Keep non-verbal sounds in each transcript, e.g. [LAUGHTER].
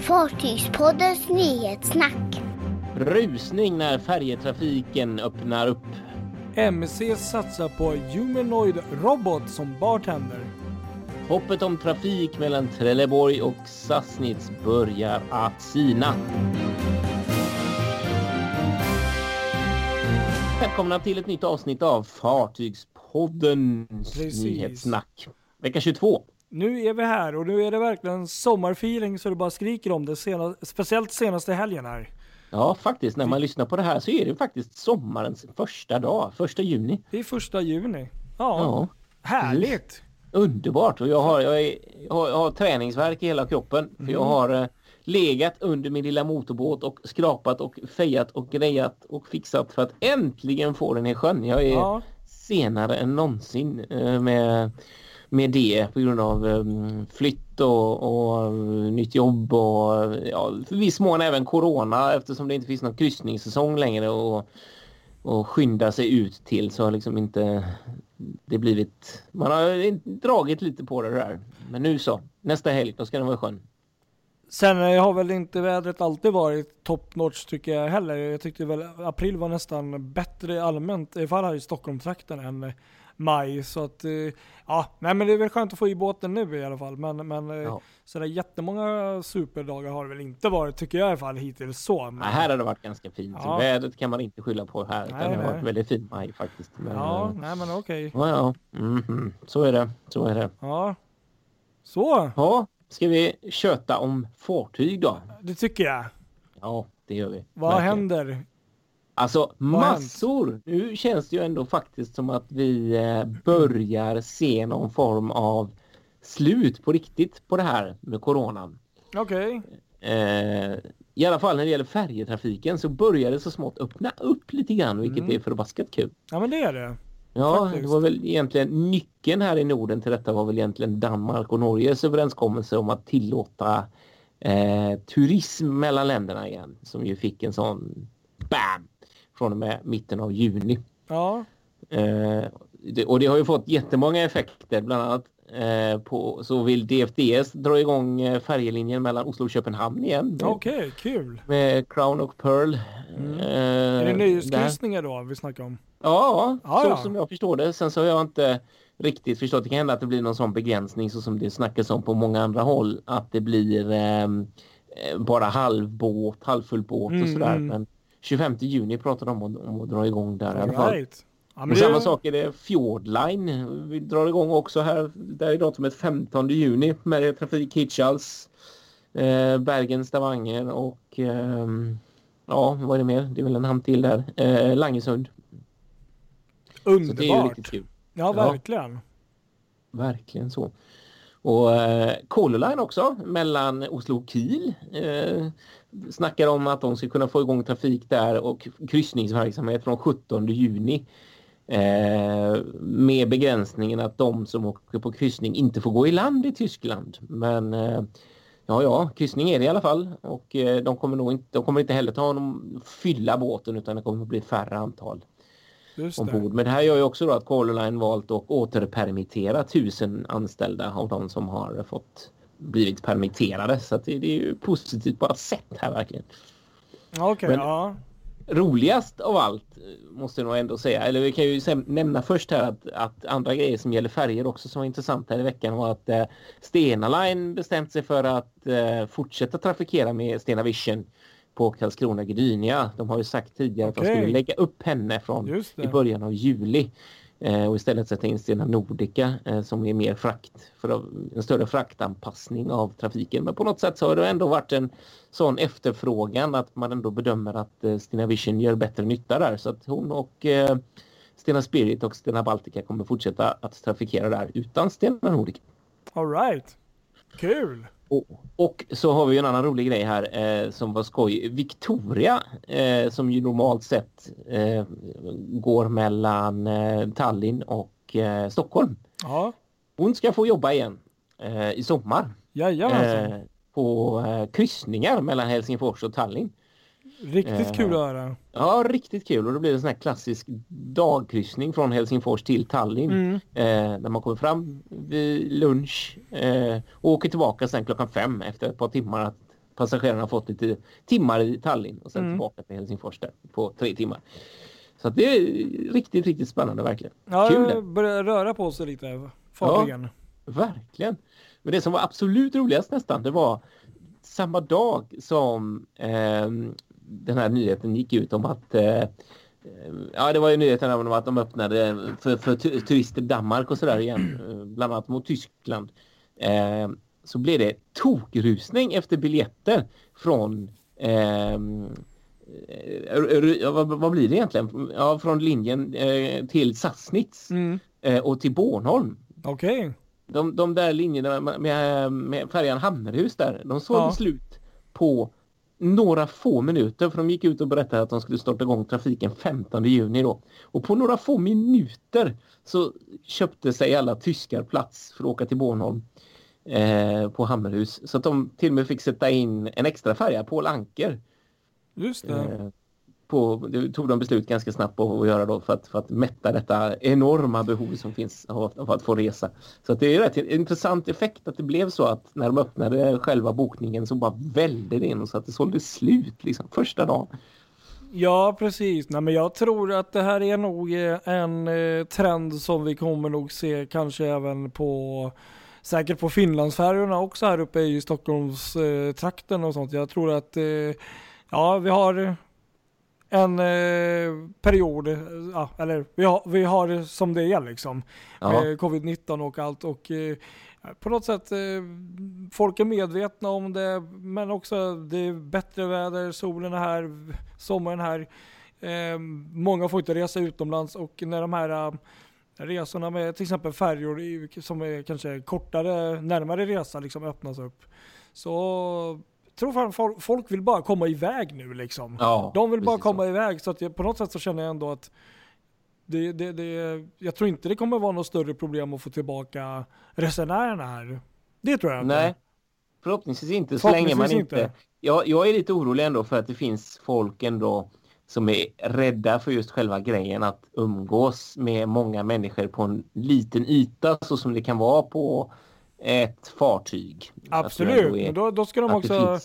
Fartygspoddens nyhetssnack. Rusning när färjetrafiken öppnar upp. MC satsar på humanoid robot som bartender. Hoppet om trafik mellan Trelleborg och Sassnitz börjar att sina. Välkomna till ett nytt avsnitt av Fartygspoddens Precis. nyhetssnack. Vecka 22. Nu är vi här och nu är det verkligen sommarfeeling så det bara skriker om det, sena, speciellt senaste helgen här. Ja, faktiskt när man lyssnar på det här så är det faktiskt sommarens första dag, första juni. Det är första juni. Ja, Ja, härligt. underbart. Och jag har, jag, är, jag har, jag har träningsverk i hela kroppen. För jag har eh, legat under min lilla motorbåt och skrapat och fejat och grejat och fixat för att äntligen få den i sjön. Jag är Ja, senare än någonsin eh, med, med det på grund av ehm, flytt och, och eh, nytt jobb och eh, ja, för viss mån även corona eftersom det inte finns någon kryssningssäsong längre och, och skynda sig ut till så har liksom inte det blivit man har dragit lite på det där. Men nu så, nästa helg då ska den vara i sjön. Sen eh, har väl inte vädret alltid varit top notch tycker jag heller. Jag tyckte väl april var nästan bättre allmänt, i alla fall här i Stockholmstrakten än maj. Så att, eh, ja, nej men det är väl skönt att få i båten nu i alla fall. Men, men eh, Ja. sådär jättemånga superdagar har det väl inte varit tycker jag i alla fall hittills så. Men, Nej, här har det varit ganska fint. Ja. Vädret kan man inte skylla på här. Nej, det har nej. varit väldigt fin maj faktiskt. Men, Ja, eh, nej men okej. Ja, ja. Mhm. Så är det. Så är det. Ja. Så, Ja, ska vi köta om fartyg då? det tycker jag. Ja, det gör vi. Vad Verkligen. händer? Alltså massor. Nu känns det ju ändå faktiskt som att vi eh, börjar se någon form av slut på riktigt på det här med coronan. Okej. Eh, I alla fall när det gäller färjetrafiken så börjar det så smått öppna upp lite grann vilket Mm. är förbaskat kul. Ja men det är det. Ja, Faktiskt. det var väl egentligen nyckeln här i Norden till detta var väl egentligen Danmark och Norges överenskommelse om att tillåta eh, turism mellan länderna igen. Som ju fick en sån BAM! Från och med mitten av juni. Ja. Eh, det, och det har ju fått jättemånga effekter bland annat eh, på så vill DFDS dra igång eh, färjelinjen mellan Oslo och Köpenhamn igen. Okej, kul. med Crown och Pearl. Mm. Eh, Är det där. nöjeskryssningar då vi snackar om? Ja, Ja, så ja. som jag förstår det. Sen så har jag inte riktigt förstått. Det kan hända att det blir någon sån begränsning så som det snackas om på många andra håll. Att det blir ehm, eh, bara halvbåt, halvfull båt och Mm, sådär. mm. Men 25 juni pratar de om, om att dra igång där i alla fall. Right. Ja, Och samma sak är det Fjordline. Vi drar igång också här. Där är datumet 15 juni med trafik Hirtshals, eh, Bergen, Stavanger och ehm, ja, vad är det mer? Det är väl en hamn till där. Eh, Langesund. Så det är ju Underbart. riktigt kul. Ja, Ja. verkligen. Verkligen så. Och eh, Color Line också mellan Oslo och Kiel. Eh, snackar om att de ska kunna få igång trafik där och kryssningsverksamhet från 17 juni. Eh, med begränsningen att de som åker på kryssning inte får gå i land i Tyskland. Men eh, ja, ja, kryssning är det i alla fall. Och eh, de kommer nog inte, de kommer inte heller ta någon, fylla båten utan det kommer att bli färre antal Just det. ombord. Men det här gör ju också då att Color Line valt att återpermittera tusen anställda av de som har fått blivit permitterade. Så att det, det är ju positivt på alla sätt här verkligen. Men- ja. Roligast av allt måste jag nog ändå säga, eller vi kan ju nämna först här att, att andra grejer som gäller färger också som var intressant här i veckan var att eh, Stena Line bestämt sig för att eh, fortsätta trafikera med Stena Vision på Karlskrona Gdynia. De har ju sagt tidigare att de skulle lägga upp henne från i början av juli. Eh, och istället sätta in Stena Nordica eh, som är mer frakt för en större fraktanpassning av trafiken. Men på något sätt så har det ändå varit en sån efterfrågan att man ändå bedömer att eh, Stena Vision gör bättre nytta där. Så att hon och eh, Stena Spirit och Stena Baltica kommer fortsätta att trafikera där utan Stena Nordica. All right. Kul. Och, och så har vi en annan rolig grej här eh, som var skoj. Victoria eh, som ju normalt sett eh, går mellan eh, Tallinn och eh, Stockholm. Ja, Hon ska få jobba igen eh, i sommar jajamensan. på kryssningar mellan Helsingfors och Tallinn. Riktigt eh, kul att höra. Ja, riktigt kul och då blir det en sån här klassisk dagkryssning från Helsingfors till Tallinn. Mm. Eh, där man kommer fram vid lunch eh, och åker tillbaka sen klockan fem efter ett par timmar att passagerarna har fått lite timmar i Tallinn och sen Mm. tillbaka till Helsingfors där på tre timmar. Så det är riktigt, riktigt spännande verkligen. Ja, Kul det börjar röra på sig lite, fartygen. Verkligen. Men det som var absolut roligast nästan, det var samma dag som ehm, den här nyheten gick ut om att eh, Ja, det var ju nyheten om att de öppnade för, för tu- turister i Danmark och sådär igen. [CLEARS THROAT] eh, Bland annat mot Tyskland. Eh, så blev det tokrusning efter biljetter från ehm, eh, vad, vad blir det egentligen? Ja, från linjen eh, till Sassnitz Mm. eh, och till Bornholm. Okej. De, de där linjerna med, med, med färjan Hammerhus där, de såg Ja. slut på några få minuter för de gick ut och berättade att de skulle starta igång trafiken 15 juni då. Och på några få minuter så köpte sig alla tyskar plats för att åka till Bornholm eh, på Hammerhus. Så att de till och med fick sätta in en extra färja, Paul Anker. Just det. Eh, på, det tog de beslut ganska snabbt på att göra då för att, för att mätta detta enorma behov som finns av, av att få resa. Så att det är rätt intressant effekt att det blev så att när de öppnade själva bokningen så bara välde det in och så att det sålde slut liksom första dagen. Ja, precis. Nej, men jag tror att det här är nog eh, en eh, trend som vi kommer nog se kanske även på Säkert på Finlandsfärjorna också här uppe i Stockholmstrakten eh, trakten och sånt. Jag tror att eh, ja, vi har en eh, period, ja, eller vi har, vi har det som det är liksom. Ja, med covid-19 och allt och eh, på något sätt eh, folk är medvetna om det men också det är bättre väder, solen är här, sommaren är här. Eh, många får inte resa utomlands och när de här eh, resorna med till exempel färjor som är kanske kortare, närmare resa liksom öppnas upp. Så tror fan folk, folk vill bara komma iväg nu liksom. ja, De vill bara precis så. komma iväg så att jag, på något sätt så känner jag ändå att det, det, det, jag tror inte det kommer vara något större problem att få tillbaka resenärerna här. Det tror jag inte. Nej, förhoppningsvis inte så länge man inte... inte. Jag, jag är lite orolig ändå för att det finns folk ändå som är rädda för just själva grejen att umgås med många människor på en liten yta så som det kan vara på ett fartyg. Absolut, är- men då, då ska de också,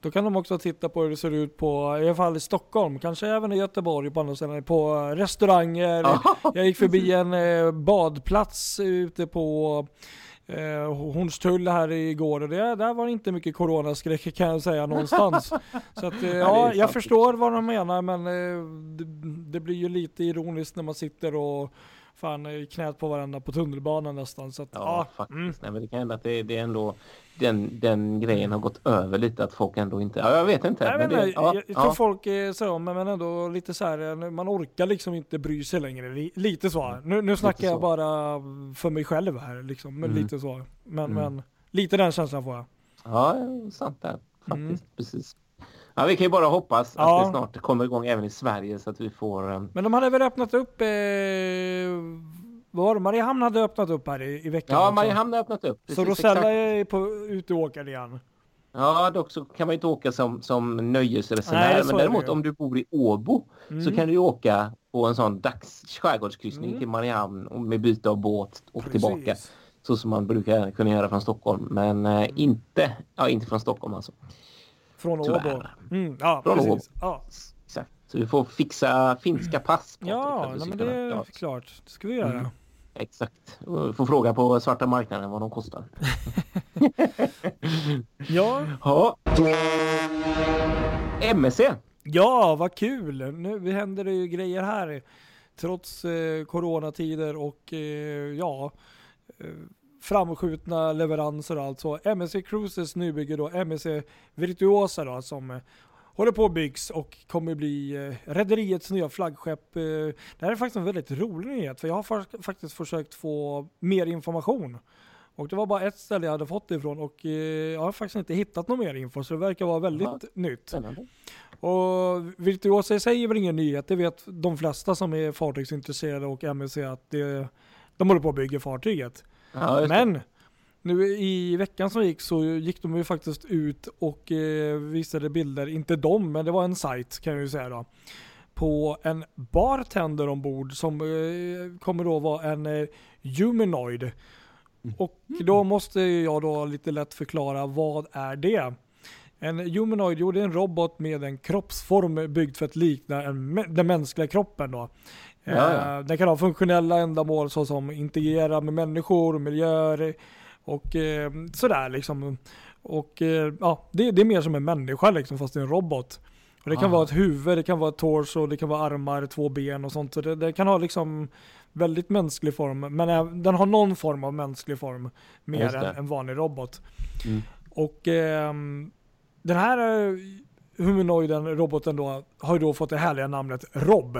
då kan de också titta på hur det ser ut på, i alla fall i Stockholm, kanske även i Göteborg på andra ställen, på restauranger. [LAUGHS] Jag gick förbi en eh, badplats ute på eh, Hornstull här igår och det, där var det inte mycket coronaskräck kan jag säga någonstans. [LAUGHS] Så att, eh, ja, jag förstår vad de menar men eh, det, det blir ju lite ironiskt när man sitter och fan i knät på varandra på tunnelbanan nästan. Så att, Ja, ja, faktiskt. mm. Nej, men det kan hända att det, det är ändå den, den grejen har gått över lite att folk ändå inte... Ja, jag vet inte. Jag, men det, inte, ja, jag, jag tror folk är så, men men ändå lite så här, eh, man orkar liksom inte bry sig längre. Li- Lite så. Nu, nu snackar jag bara för mig själv här liksom, men Mm. lite så. Men, Mm. men lite den känslan får jag. Ja, sant där. Faktiskt, Mm. precis. Ja, vi kan ju bara hoppas Ja. att det snart kommer igång även i Sverige så att vi får... eh, Men de hade väl öppnat upp, eh, vad var det? Mariehamn hade öppnat upp här i, i veckan Ja, också. Mariehamn har öppnat upp. Så Precis, Rosella exakt. är på, ute och åker igen. Ja, dock så kan man ju inte åka som, som nöjesresenär. så är men däremot om du bor i Åbo så Mm. kan du ju åka på en sån dags skärgårdskryssning Mm. till Mariehamn och med byte av båt och Precis. tillbaka. Så som man brukar kunna göra från Stockholm. Men eh, inte, ja, inte från Stockholm alltså. Från. Åbo. Mm, ja, Från precis. Åbo. Ja, Exakt. Så vi får fixa finska pass. Patrik, ja nej, men det är oss. klart. Det ska vi göra. Mm. Exakt. Vi får fråga på svarta marknaden vad de kostar. [LAUGHS] Ja, Ja. MSC. Ja, vad kul! Nu händer det ju grejer här. Trots eh, coronatider och eh, ja, eh, framskjutna leveranser och allt så. MSC Cruises nybygge då, MSC Virtuosa då, som eh, håller på att byggs och kommer bli eh, rederiets nya flaggskepp. Eh, det här är faktiskt en väldigt rolig nyhet för jag har fa- faktiskt försökt få mer information. Och det var bara ett ställe jag hade fått det ifrån och eh, jag har faktiskt inte hittat någon mer info så det verkar vara väldigt Jaha. nytt. Spännande. Och Virtuosa i sig är väl ingen nyhet, det vet de flesta som är fartygsintresserade och MSC att det, de håller på att bygga fartyget. Ja. Men nu i veckan som gick så gick de ju faktiskt ut och eh, visade bilder, inte de, men det var en sajt kan jag ju säga då, på en bartender ombord som eh, kommer då vara en eh, humanoid. Och då måste jag då lite lätt förklara vad är det? En humanoid, jo det är en robot med en kroppsform byggd för att likna en, den mänskliga kroppen då. Ja. Eh, Den kan ha funktionella ändamål såsom interagera med människor, miljöer och eh, sådär liksom. Och eh, ja, det, det är mer som en människa liksom fast det är en robot. Och det kan Ah. vara ett huvud, det kan vara ett torso, det kan vara armar, två ben och sånt. Så det, det kan ha liksom väldigt mänsklig form. Men eh, den har någon form av mänsklig form mer än en vanlig robot. Mm. Och ehm, den här humanoiden, roboten då, har ju då fått det härliga namnet Rob.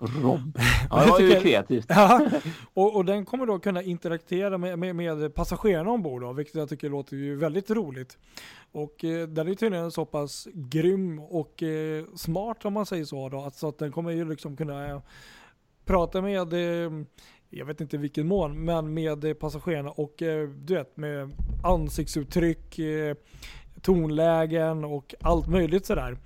Rob. [LAUGHS] Ja, det var ju kreativt. Ja, [LAUGHS] och, och den kommer då kunna interagera med, med, med passagerarna ombord då, vilket jag tycker låter ju väldigt roligt. Och eh, den är tydligen så pass grym och eh, smart om man säger så då, att, så att den kommer ju liksom kunna eh, prata med, eh, jag vet inte vilken mån, men med passagerarna och eh, du vet med ansiktsuttryck, eh, tonlägen och allt möjligt sådär.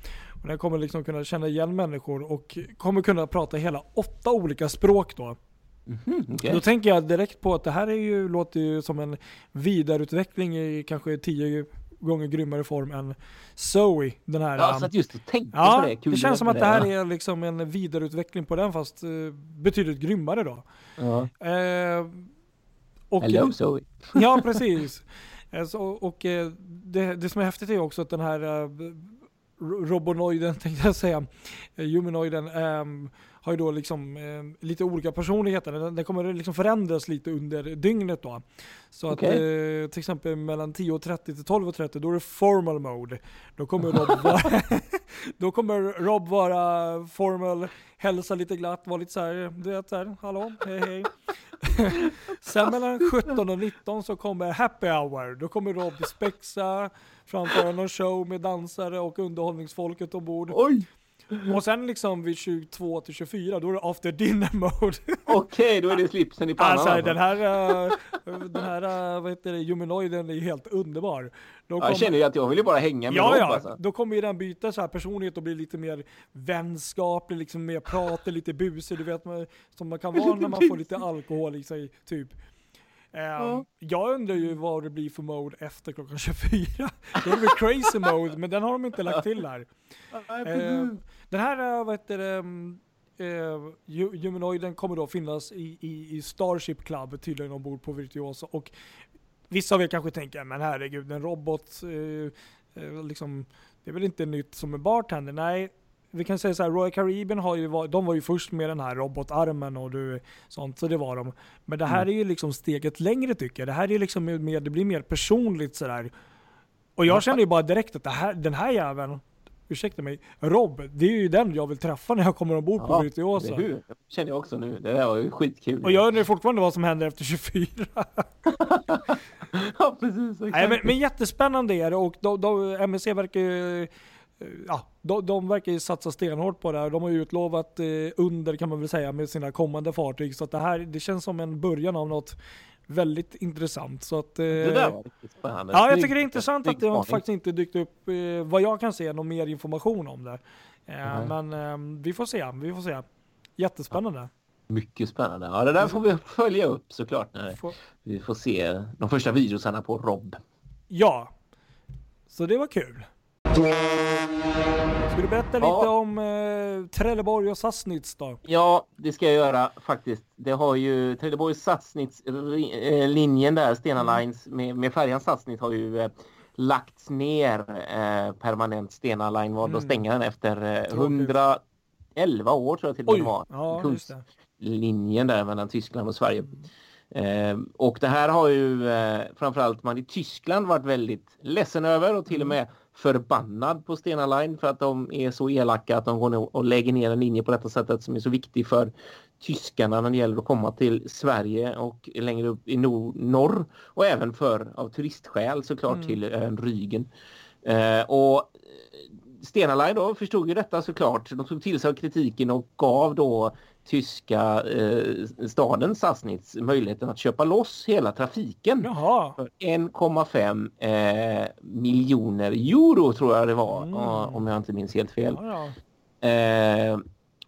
Och den kommer liksom kunna känna igen människor och kommer kunna prata hela åtta olika språk då. Mhm, okej. Då tänker jag direkt på att det här är ju, låter ju som en vidareutveckling i kanske tio gånger grymmare form än Zoe. Den här. Ja, um, så att just att tänka ja, på det. Kul det känns som att det ja. här är liksom en vidareutveckling på den fast eh, betydligt grymmare då. Ja. Och, Hello Zoe. Ja, precis. [LAUGHS] Eh, så, och eh, det, det som är häftigt är också att den här eh, ro- robonoiden, [LAUGHS] tänkte jag säga, humanoiden, ehm, har ju då liksom eh, lite olika personligheter. Den, den kommer liksom förändras lite under dygnet då. Så att Okej. eh, till exempel mellan 10.30 till 12.30 då är det formal mode. Då kommer Rob [LAUGHS] vara, [LAUGHS] då kommer Rob vara formal, hälsa lite glatt, vara lite så här, du vet så här, hallå, hej hej. [LAUGHS] Sen mellan 17 och 19 så kommer happy hour. Då kommer Rob spexa, framföra någon show med dansare och underhållningsfolket ombord. Oj! Och sen liksom vid 22 till 24 då är det after dinner mode. [LAUGHS] Okej, då är det slipsen i pannan. Alltså alltså. den här, eh, den här eh, vad heter det, humanoiden är helt underbar. Då Ja, jag känner ju att jag vill ju bara hänga med Ja, Rob ja. alltså. Då kommer ju den byta så här personlighet och bli lite mer vänskaplig, liksom mer pratig, lite busig, du vet som man kan [LAUGHS] vara när man får lite alkohol i sig, typ. Ehm, Jag undrar ju vad det blir för mode efter klockan [LAUGHS] 24. Då är det väl crazy mode, men den har de inte lagt till här. Ehm, Den här, äh, vad heter det, mm, eh, hu- humanoiden kommer då finnas i, i, i Starship Club tydligen ombord på Virtuosa och vissa av er kanske tänker, men herregud en robot, eh, eh, liksom, det är väl inte nytt som en bartender? Nej, vi kan säga så här, Royal Caribbean har ju varit, de var ju först med den här robotarmen och du, sånt, så det var de. Men det här är ju liksom steget längre tycker jag. Det här är liksom mer, det blir mer personligt sådär. Och jag känner ju bara direkt att här, den här jäveln, ursäkta mig, Rob, det är ju den jag vill träffa när jag kommer ombord på Ja, Virtuosa. det känner jag också nu. Det där var ju skitkul. Och jag undrar fortfarande vad som händer efter 24. [LAUGHS] ja, precis. Exakt. Nej, men, men jättespännande är det och de, de, MSC verkar ju Ja, de, de verkar ju satsa stenhårt på det här. De har ju utlovat eh, under kan man väl säga med sina kommande fartyg. Så att det här det känns som en början av något väldigt intressant. Så att, eh, det där var riktigt spännande. Ja, jag tycker det är intressant att det har faktiskt inte dykt upp, eh, vad jag kan se, någon mer information om det. Eh, Nej. men eh, vi får se, vi får se. Jättespännande. Mycket spännande. Ja, det där får vi följa upp såklart när Får- vi får se de första videosarna på Rob. Ja, så det var kul. Ska du berätta Ja. lite om eh, Trelleborg och Sassnitz då? Ja, det ska jag göra faktiskt. Det har ju Trelleborgs Sassnitz-linjen där, Stena Mm. Lines med, med färjan Sassnitz har ju eh, lagts ner eh, permanent. Stena Line valde att Mm. stänga den efter eh, Tråkigt. 111 år tror jag till och med var. ja just det. linjen där mellan Tyskland och Sverige. Eh, och det här har ju eh, framförallt man i Tyskland varit väldigt ledsen över och till och med förbannad på Stena Line för att de är så elaka att de går och lägger ner en linje på detta sättet som är så viktig för tyskarna när det gäller att komma till Sverige och längre upp i nor- norr och även för av turistskäl såklart Mm. till ön Rügen. Eh, och Stena Line då förstod ju detta såklart. De tog till sig av kritiken och gav då tyska eh, staden Sassnitz möjligheten att köpa loss hela trafiken Jaha. för 1,5 eh, miljoner euro tror jag det var Mm. om jag inte minns helt fel. Ja, ja. Eh,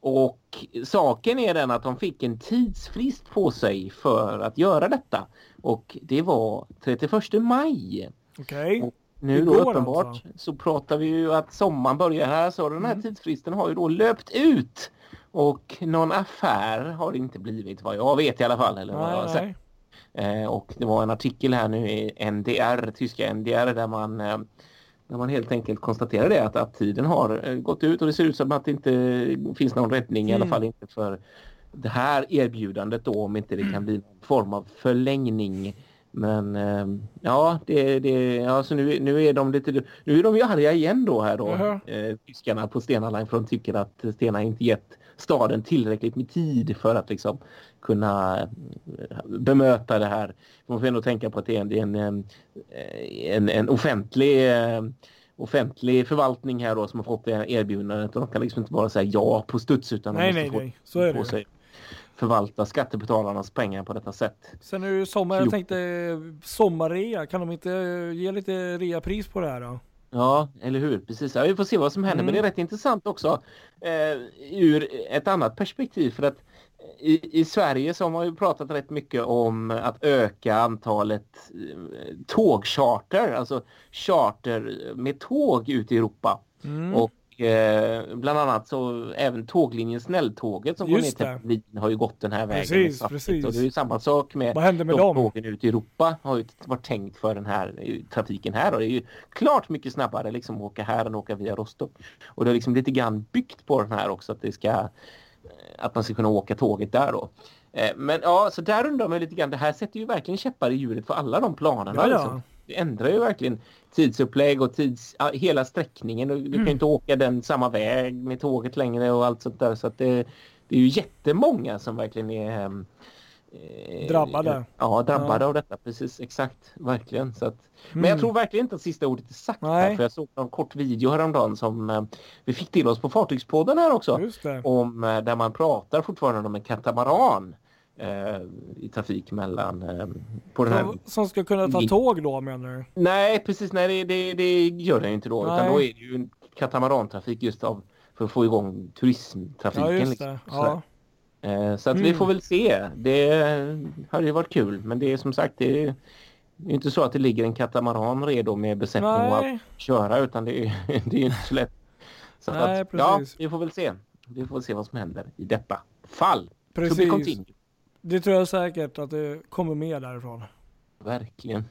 och saken är den att de fick en tidsfrist på sig för att göra detta och det var 31 maj. Okej. nu då uppenbart alltså. så pratar vi ju att sommaren börjar här så den här Mm. tidsfristen har ju då löpt ut. Och någon affär har det inte blivit vad jag vet i alla fall. Eller vad jag har Nej, sett. nej. Eh, och det var en artikel här nu i NDR, tyska NDR, där man, eh, där man helt enkelt konstaterar det att, att tiden har eh, gått ut och det ser ut som att det inte finns någon räddning, i alla Mm. fall inte för det här erbjudandet då, om inte det kan bli någon form av förlängning. Men eh, ja, det, det, ja så nu, nu är de lite, nu är de ju arga igen då här då, Jaha. eh, tyskarna på Stena Line för de tycker att Stena inte gett staden tillräckligt med tid för att liksom kunna eh, bemöta det här. Man får ändå tänka på att det är en, en, eh, en, en offentlig eh, offentlig förvaltning här då som har fått det här erbjudandet och de kan liksom inte bara säga ja på studs utan Nej, de måste nej, få. Så är på det. sig förvalta skattebetalarnas pengar på detta sätt. Sen är det ju sommar, jag tänkte sommarrea, kan de inte ge lite reapris på det här då? Ja, eller hur? Precis. Ja, vi får se vad som händer. Mm. Men det är rätt intressant också eh, ur ett annat perspektiv. För att i, i Sverige så har man ju pratat rätt mycket om att öka antalet eh, tågcharter. Alltså charter med tåg ut i Europa. Mm. Och eh, bland annat så även tåglinjen Snälltåget som Just går ner till Berlin har ju gått den här vägen. Precis, precis. Och det är ju samma sak med Vad hände med de dem? tågen ut i Europa har ju varit tänkt för den här eh, trafiken här och det är ju klart mycket snabbare liksom att åka här än att åka via Rostock. Och det är liksom lite grann byggt på den här också att det ska eh, att man ska kunna åka tåget där då. Men ja, så där undrar man lite grann, det här sätter ju verkligen käppar i hjulet för alla de planerna. Ja, ja. Liksom. Ändrar ju verkligen tidsupplägg och tids, hela sträckningen. Du, du kan Mm. ju inte åka den samma väg med tåget längre och allt sånt där. Så att det, det är ju jättemånga som verkligen är ehm, eh, Drabbade. Ja, drabbade Ja. av detta. Precis, exakt. Verkligen. Så att, Men Mm. jag tror verkligen inte att sista ordet är sagt Nej. här. För jag såg en kort video häromdagen som eh, vi fick till oss på Fartygspodden här också. Om eh, där man pratar fortfarande om en katamaran i trafik mellan eh, på den här Som, som ska kunna ta tåg då menar du? Nej, precis. Nej, det, det, det gör den ju inte då. Utan Nej. då är det ju katamarantrafik just av för att få igång turismtrafiken. Ja just liksom. det. Sådär. Ja. Eh, Så att vi Mm. får väl se. Det hade ju varit kul. Men det är som sagt, det är inte så att det ligger en katamaran redo med besättning och att köra. Utan det är, [LAUGHS] det är inte så lätt. Så Nej, att, ja, vi får väl se. Vi får väl se vad som händer i detta fall. Precis. Det tror jag säkert att det kommer med därifrån. Verkligen.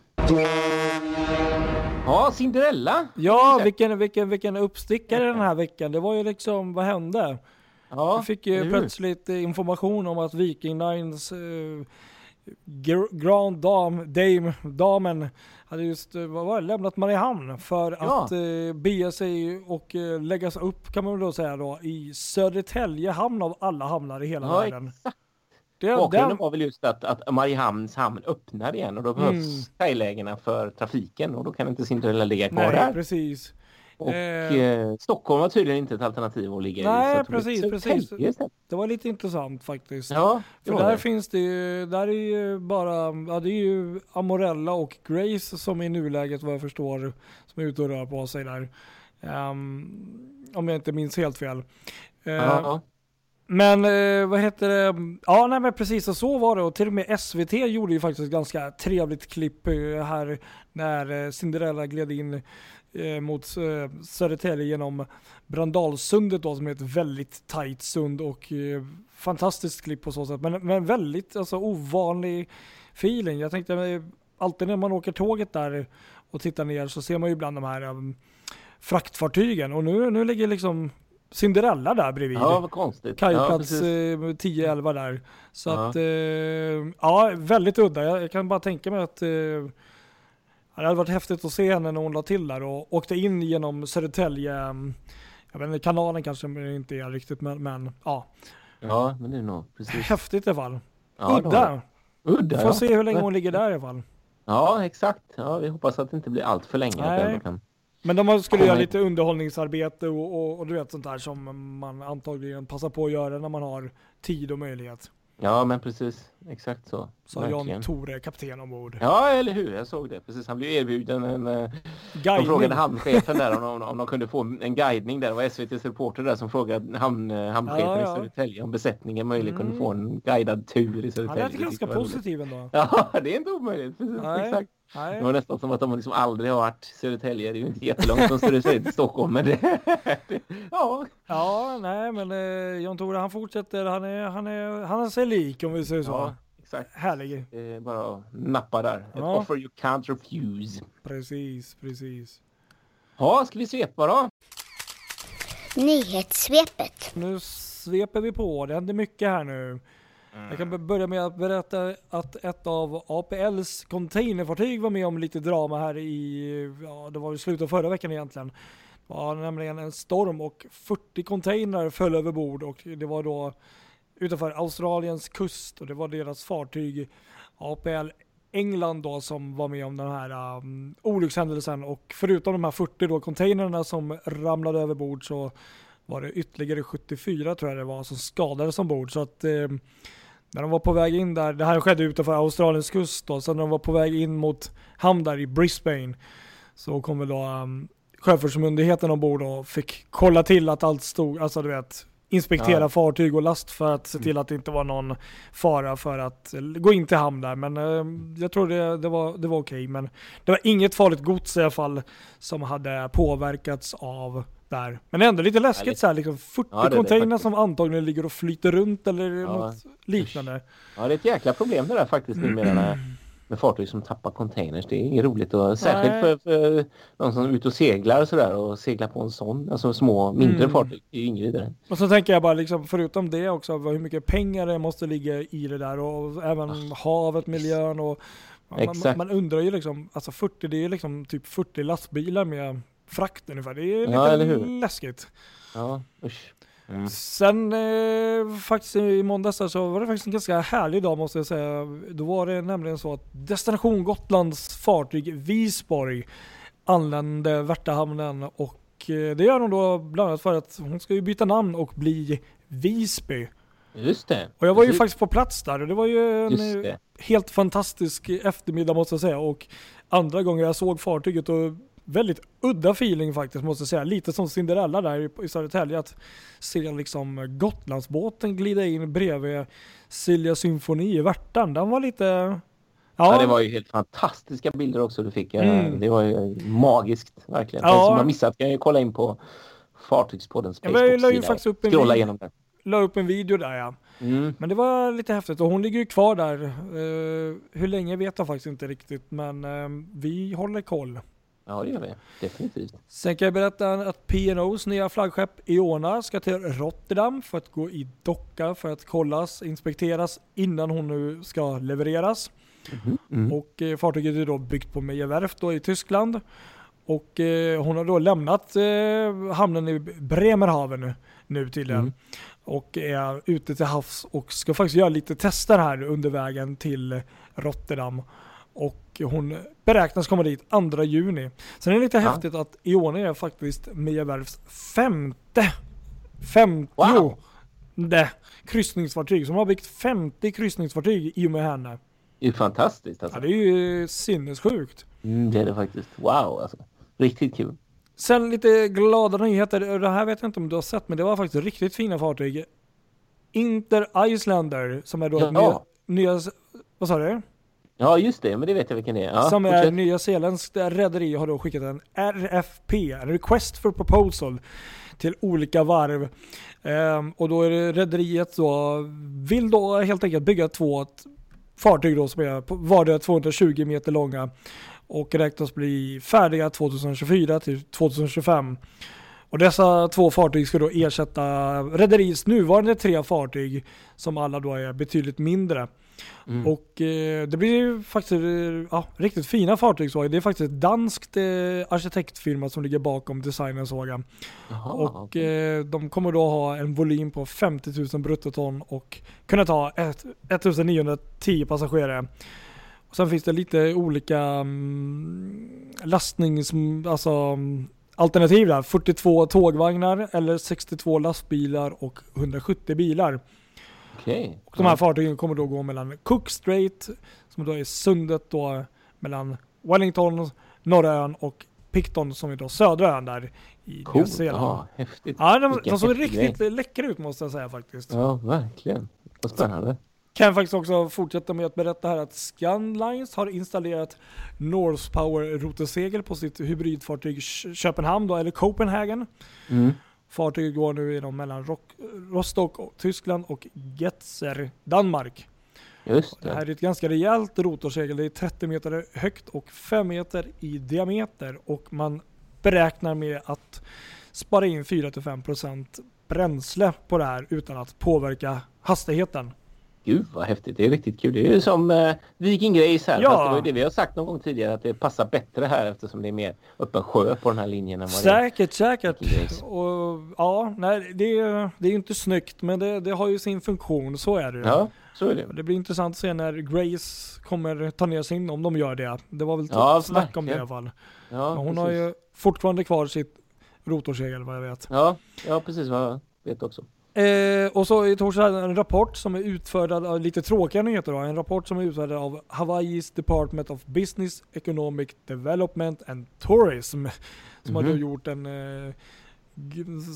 Ja, Cinderella. Ja, vilken, vilken, vilken uppstickare den här veckan. Det var ju liksom, vad hände? Ja, Vi fick ju hur? plötsligt information om att Viking Lines eh, gr- Grand Dam, Dame, damen hade just eh, vad var det, lämnat Mariehamn för Ja. att eh, bege sig och eh, läggas upp kan man väl då säga då i Södertälje hamn av alla hamnar i hela Ja, världen. exakt. Det, Bakgrunden den, var väl just att, att Mariehamns hamn öppnar igen och då behövs Mm. kajlägena för trafiken och då kan inte Cinderella ligga kvar nej, där. precis. Och Eh. eh, Stockholm var tydligen inte ett alternativ att ligga Nej, i. så att det precis, precis. Det var lite intressant faktiskt. Ja, För där det. finns det ju, där är ju bara, ja det är ju Amorella och Grace som i nuläget vad jag förstår, som är ute och rör på sig där. Ehm, om jag inte minns helt fel. Eh, Ja, men eh, vad heter det, ja nej men precis och så var det och till och med SVT gjorde ju faktiskt ett ganska trevligt klipp eh, här när eh, Cinderella gled in eh, mot eh, Södertälje genom Brandalsundet då som är ett väldigt tajt sund och eh, fantastiskt klipp på så sätt. Men, men väldigt alltså, ovanlig feeling. Jag tänkte eh, alltid när man åker tåget där och tittar ner så ser man ju ibland de här um, fraktfartygen och nu, nu ligger liksom Cinderella där bredvid. ja, vad konstigt. ja, Kajplats precis. eh, 10-11 där. Så Ja. att, eh, ja väldigt udda. Jag, jag kan bara tänka mig att eh, det hade varit häftigt att se henne när hon la till där och åkte in genom Södertälje. Jag vet inte, kanalen kanske inte är riktigt men, men ja. Ja, men det är nog precis. Häftigt i alla fall. Ja, udda. Udda, Får ja. se hur länge hon ligger där i alla fall. Ja, exakt. Ja, vi hoppas att det inte blir allt för länge. Nej. Men de skulle göra lite underhållningsarbete och, och, och du vet sånt där som man antagligen passar på att göra när man har tid och möjlighet. Ja, men precis. Exakt så. Sa. Jan Tore, kapten ombord. Ja, eller hur? Jag såg det. Precis. Han blev erbjuden en... eh, De Guidning. frågade hamnchefen där om, om, om de kunde få en guidning där. Det var SVTs reporter där som frågade hamn, eh, hamnchefen Ja, ja. i Södertälje om besättningen möjligen kunde Mm. få en guidad tur i Han Södertälje. lät Det ganska positiv ändå. [LAUGHS] Ja, det är inte omöjligt. Precis, Nej. exakt. Nej. Det var nästan som att de liksom aldrig har varit Södertälje. Det är ju inte jättelångt från Södertälje till Stockholm. Men det, [LAUGHS] ja. Ja, nej men eh, John Tore han fortsätter. Han är, han är, han är sig lik om vi säger så. ja, exakt. Härlig. Är bara nappa där. Ett Ja. offer you can't refuse. Precis, precis. Ja, ska vi svepa då? Nyhetssvepet. Nu sveper vi på. Det händer mycket här nu. Mm. Jag kan börja med att berätta att ett av APLs containerfartyg var med om lite drama här i, ja det var i slutet av förra veckan egentligen. Det var nämligen en storm och 40 containrar föll över bord och det var då utanför Australiens kust och det var deras fartyg APL England då som var med om den här um, olyckshändelsen. Och förutom de här 40 då containrarna som ramlade över bord så var det ytterligare 74 tror jag det var som skadades ombord. Så att eh, när de var på väg in där, det här skedde utanför Australiens kust då, så när de var på väg in mot hamn där i Brisbane så kom väl då um, Sjöfartsmyndigheten ombord och fick kolla till att allt stod, alltså du vet, inspektera Ja. fartyg och last för att se till att det inte var någon fara för att eh, gå in till hamn där. Men eh, jag tror det, det var, det var okej. Men det var inget farligt gods i alla fall som hade påverkats av där. Men ändå lite läskigt Härligt. så här, liksom 40 Ja, containrar som antagligen ligger och flyter runt eller Ja. något liknande. Ja, det är ett jäkla problem det där faktiskt numera när- [CLEARS THROAT] med fartyg som tappar containers. Det är inget roligt och särskilt för, för någon som är ute och seglar och sådär och seglar på en sån, alltså små mindre Mm. fartyg. Det är ju inget vidare. Och så tänker jag bara liksom, förutom det också, hur mycket pengar det måste ligga i det där och även havet, miljön och man, man, Ah. Undrar ju liksom, alltså 40, det är liksom typ 40 lastbilar med frakt ungefär. Det är Ja, lite hur? läskigt. Ja, usch. Mm. Sen eh, faktiskt i måndags så var det faktiskt en ganska härlig dag måste jag säga. Då var det nämligen så att Destination Gotlands fartyg Visborg anlände Värtahamnen och eh, det gör hon då bland annat för att hon ska ju byta namn och bli Visby. Just det. Och jag var ju Precis. faktiskt på plats där och det var ju en Just eh, helt fantastisk eftermiddag måste jag säga och andra gången jag såg fartyget och väldigt udda feeling faktiskt måste jag säga. Lite som Cinderella där i- Södertälje att se liksom Gotlandsbåten glida in bredvid Silja Symfoni i Värtan. Den var lite... Ja, Ja, det var ju helt fantastiska bilder också du fick. Eh, Mm. Det var ju magiskt verkligen. Ja. Den som har missat kan ju kolla in på Fartygspoddens Ja, Facebook-sida faktiskt upp en och scrolla video. igenom den. la upp en video där ja. Mm. Men det var lite häftigt och hon ligger ju kvar där. Eh, hur länge vet jag faktiskt inte riktigt men eh, vi håller koll. Ja, det gör vi. Definitivt. Sen kan jag berätta att P&O's nya flaggskepp Iona ska till Rotterdam för att gå i docka för att kollas, inspekteras innan hon nu ska levereras. Mm. Och eh, fartyget är då byggt på Meyer Werft då i Tyskland. Och eh, hon har då lämnat eh, hamnen i Bremerhaven nu, nu tydligen. Mm. Och är ute till havs och ska faktiskt göra lite tester här under vägen till Rotterdam. Och hon beräknas komma dit 2 juni. Sen är det lite Ja. häftigt att Ione är faktiskt Meyer Werfs femte, femtio Wow. kryssningsfartyg. Som har byggt 50 kryssningsfartyg i och med henne. Det är fantastiskt Ja, alltså. det är ju sinnessjukt. Mm, det är det faktiskt. Wow alltså. Riktigt kul. Sen lite glada nyheter. Det här vet jag inte om du har sett, men det var faktiskt riktigt fina fartyg. Inter Islander, som är då Ja. nya, nya... Vad sa du? Ja, just det. Men det vet jag vilken det är. Ja, som är. Nya Zeelandskt rederi har då skickat en RFP, en Request for Proposal, till olika varv. Ehm, och då är det rederiet då, vill då helt enkelt bygga två fartyg då som är vardera 220 meter långa och räknas bli färdiga 2024 till 2025. Och dessa två fartyg ska då ersätta rederiets nuvarande tre fartyg som alla då är betydligt mindre. Mm. Och eh, det blir ju faktiskt eh, ja, riktigt fina fartyg så. Det är faktiskt ett danskt eh, arkitektfirma som ligger bakom designen såg jag. Och okej. eh, de kommer då ha en volym på 50 000 bruttoton och kunna ta ett, 1910 passagerare. Och sen finns det lite olika mm, lastnings... Alltså, mm, alternativ där. 42 tågvagnar eller 62 lastbilar och 170 bilar. Okej. Och de här fartygen kommer då gå mellan Cook Strait, som då är sundet då mellan Wellington, norra ön och Picton som är då södra ön där i Nya Coolt. Zeeland. Ja, häftigt. Ja, de, de såg riktigt läckra ut måste jag säga faktiskt. Ja, verkligen. Vad spännande. kan faktiskt också fortsätta med att berätta här att Scandlines har installerat North Power rotorsegel på sitt hybridfartyg Köpenhamn då, eller Copenhagen. Mm. Fartyget går nu genom mellan Rock, Rostock, Tyskland och Getzer, Danmark. Just Det här det. är ett ganska rejält rotorsegel. Det är 30 meter högt och 5 meter i diameter och man beräknar med att spara in 4-5% bränsle på det här utan att påverka hastigheten. Gud vad häftigt. Det är riktigt kul. Det är ju som eh, Viking Grace här. Ja. Fast det var ju det vi har sagt någon gång tidigare att det passar bättre här eftersom det är mer öppen sjö på den här linjen än vad det är. Säkert, säkert. Och, ja, nej, det, är- det är ju inte snyggt men det, det har ju sin funktion, så är det. Ja, så är det. Det blir intressant att se när Grace kommer ta ner sin, om de gör det. Det var väl Ja, snack om det i alla fall. Ja, hon precis. har ju fortfarande kvar sitt rotorsegel vad jag vet. Ja, ja, precis vad jag vet också. Eh, och så i torsdag hade en rapport som är utfärdad av lite tråkiga nyheter då. En rapport som är utfärdad av Hawaiis Department of Business, Economic Development and Tourism. [LAUGHS] Som har Mhm. då gjort en eh,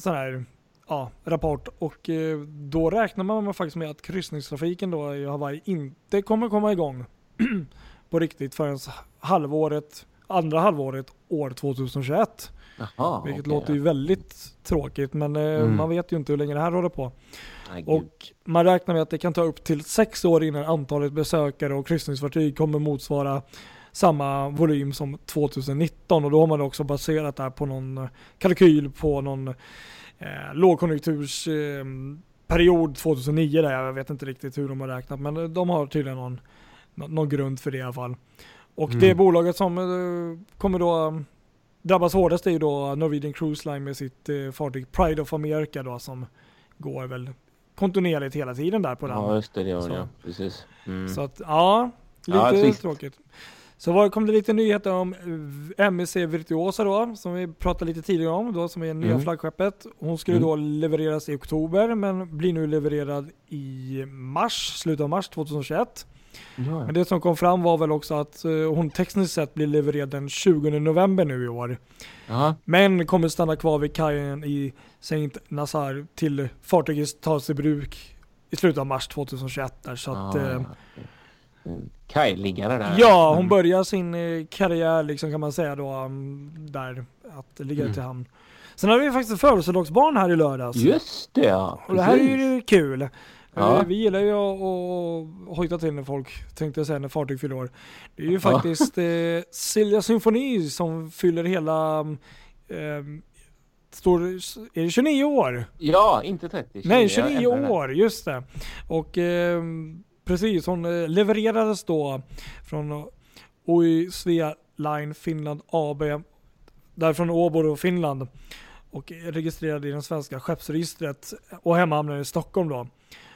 sån här ja, rapport. Och eh, då räknar man faktiskt med att kryssningstrafiken då i Hawaii inte kommer komma igång [CLEARS THROAT] på riktigt förrän halvåret, andra halvåret år 2021. Jaha, Vilket okej, låter ju väldigt tråkigt men eh, Mm. man vet ju inte hur länge det här håller på. ja. Nej, gud. Och man räknar med att det kan ta upp till sex år innan antalet besökare och kryssningsfartyg kommer motsvara samma volym som 2019 och då har man också baserat det här på någon kalkyl på någon eh, lågkonjunktursperiod eh, period 2009 där jag vet inte riktigt hur de har räknat men eh, de har tydligen någon, nå- någon grund för det i alla fall. Och Mm. det bolaget som eh, kommer då drabbas hårdast är ju då Norwegian Cruise Line med sitt eh, fartyg Pride of America då som går väl kontinuerligt hela tiden där på den. Ja, just det. Det gör Så. ja. Precis. Mm. Så att ja, lite Ja, tråkigt. Så var, kom det lite nyheter om MSC Virtuosa då, som vi pratade lite tidigare om, då, som är nya Mm. flaggskeppet. Hon skulle Mm. då levereras i oktober, men blir nu levererad i mars, slutet av mars 2021. Ja, Men det som kom fram var väl också att eh, hon tekniskt sett blir levererad den 20 november nu i år. ja. Men kommer stanna kvar vid kajen i Saint Nazar till fartyget tas i bruk i slutet av mars 2021 där, så att ja, eh, Kajliggare där. Ja, hon Mm. börjar sin eh, karriär liksom kan man säga då um, där att ligga Mm. till hamn. Sen har vi faktiskt födelsedagsbarn här i lördags. Just det, ja. Och det här är ju kul. Ja. Eh, Vi gillar ju att, hojta till när folk, tänkte jag säga, när fartyg fyller år. Det är ju Ja. faktiskt eh, Silja Symfoni som fyller hela, eh, står, är det 29 år? Ja, inte 30. Nej, jag 29 ändrar det. år, just det. Och eh, precis, hon eh, levererades då från OY Svea Line Finland AB, därifrån Åbo, Finland. Och registrerad i det svenska skeppsregistret och hemmahamnade i Stockholm då.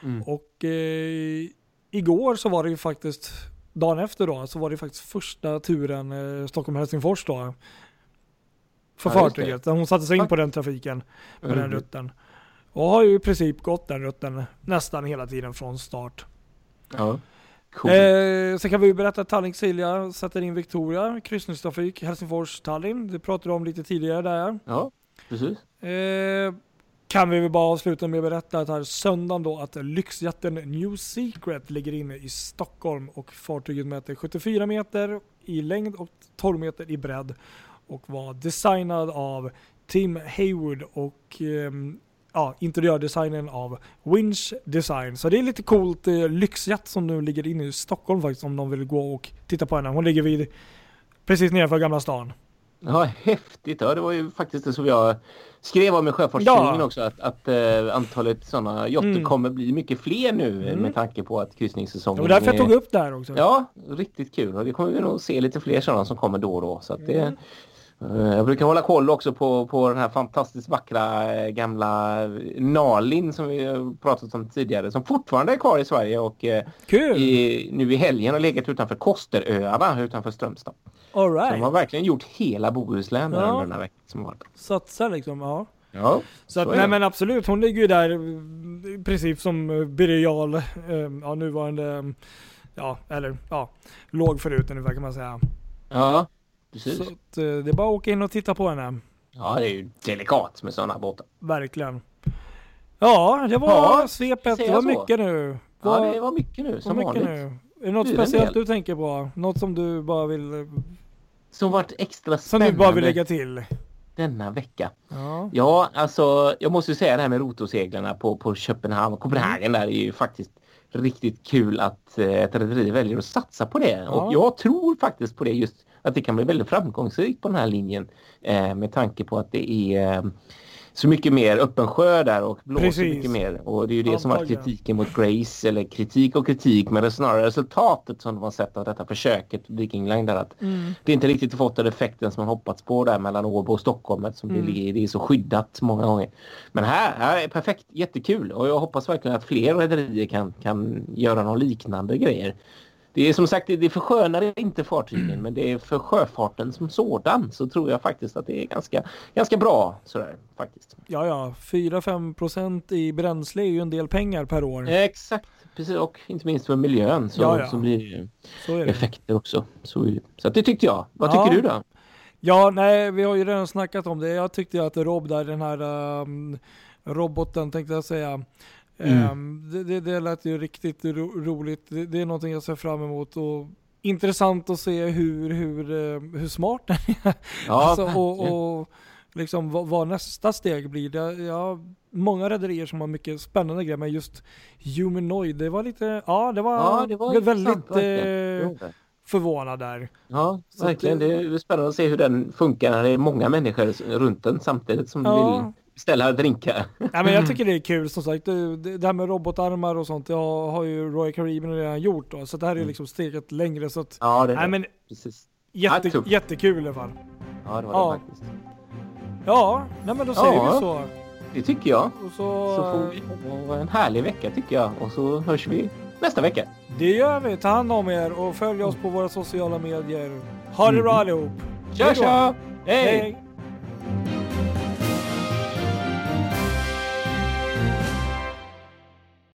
Mm. Och eh, igår så var det ju faktiskt, dagen efter då, så var det faktiskt första turen eh, Stockholm-Helsingfors då. För Ja, fartyget. Hon satte sig in på den trafiken på den Mm. rutten. Och har ju i princip gått den rutten nästan hela tiden från start. Ja. Cool. Eh, sen kan vi ju berätta att Tallink Silja sätter in Victoria, kryssningstrafik Helsingfors-Tallinn. Det pratade vi om lite tidigare där. Ja, precis. Eh, kan vi väl bara avsluta med att berätta att här söndagen då att lyxjatten New Secret ligger inne i Stockholm och fartyget mäter 74 meter i längd och 12 meter i bredd och var designad av Tim Haywood och eh, ja, interiördesignen av Winch Design. Så det är lite coolt eh, lyxjatt som nu ligger inne i Stockholm faktiskt om de vill gå och titta på henne. Hon ligger vid precis nedanför Gamla stan. Ja, häftigt. Ja, det var ju faktiskt det som jag skrev om i Sjöfartstidningen Ja. också. Att, att eh, antalet sådana yachter Mm. kommer bli mycket fler nu Mm. med tanke på att kryssningssäsongen Det var därför jag tog upp det här också. Ja, riktigt kul. Och det kommer vi nog se lite fler sådana som kommer då och då. Så det, Mm. eh, jag brukar hålla koll också på, på den här fantastiskt vackra eh, gamla Nalin som vi pratat om tidigare. Som fortfarande är kvar i Sverige och i, nu i helgen har legat utanför Kosteröarna utanför Strömstad. All Så de har right. verkligen gjort hela Bohuslän Ja. under den här veckan som varit. Satsa liksom, ja. Ja, Så att, nej men absolut, hon ligger ju där eh, i princip som eh, Birger Jarl, eh, ja nuvarande, eh, ja eller ja, låg förut ungefär kan man säga. ja precis. Så att, eh, det är bara att åka in och titta på henne, Ja, det är ju delikat med sådana båtar. verkligen. Ja, det var Ja, svepet, det var så. mycket nu. Ja, det var mycket nu som mycket vanligt. nu. Är det något Det är speciellt du tänker på? Något som du bara vill, Som varit extra som spännande du bara vill lägga till? denna vecka. Ja. Ja, alltså jag måste ju säga det här med rotoseglarna på, på Köpenhamn. Kopenhagen där är ju faktiskt riktigt kul att eh, ett rederi väljer att satsa på det. Ja. Och jag tror faktiskt på det just att det kan bli väldigt framgångsrikt på den här linjen eh, med tanke på att det är så mycket mer öppen sjö där och blåser Precis. mycket mer. Och det är ju det som var Antagligen. kritiken mot Grace, eller kritik och kritik, men det är snarare resultatet som de har sett av detta försöket Viking Line där att Mm. det är inte riktigt fått den effekten som man hoppats på där mellan Åbo och Stockholm eftersom Mm. det, ligger, det är så skyddat många gånger. Men här, här är perfekt, jättekul och jag hoppas verkligen att fler rederier kan, kan göra någon liknande grejer. Det är som sagt, det förskönar inte fartygen men det är för sjöfarten som sådan så tror jag faktiskt att det är ganska, ganska bra sådär faktiskt. Ja, ja. 4-5 procent i bränsle är ju en del pengar per år. Exakt, precis och inte minst för miljön så, Ja, ja. så blir det ju Så är det. effekter också. Så, så det tyckte jag. Vad Ja. tycker du då? Ja, nej, vi har ju redan snackat om det. Jag tyckte att Rob där, den här um, roboten tänkte jag säga. Mm. ehm, det, det, det lät ju riktigt ro, roligt. Det, det är någonting jag ser fram emot och intressant att se hur, hur, eh, hur smart den är. Ja, alltså, och, och liksom vad, vad nästa steg blir. Det, ja, många rederier som har mycket spännande grejer, men just Humanoid, det var lite, ja det var, Ja, det var väldigt eh, förvånad där. Ja, att verkligen. det- Det är spännande att se hur den funkar när det är många människor runt den samtidigt som Ja. vill beställa drinkar. Nej, men jag [LAUGHS] tycker det är kul som sagt. Det, det här med robotarmar och sånt, det har, ju Royal Caribbean redan gjort då. Så det här är Mm. liksom steget längre. Så att, Ja, det är nej, det. men Precis. jätte, Ja, jättekul i alla fall. Ja, det var Ja. det faktiskt. Ja, nej men då säger Ja. vi så. Det tycker jag. Och så, Så får vi ha en härlig vecka tycker jag. Och så hörs vi nästa vecka. Det gör vi. Ta hand om er och följ oss på våra sociala medier. Ha det Mm. bra allihop. Tja, tja! Hej! Hej.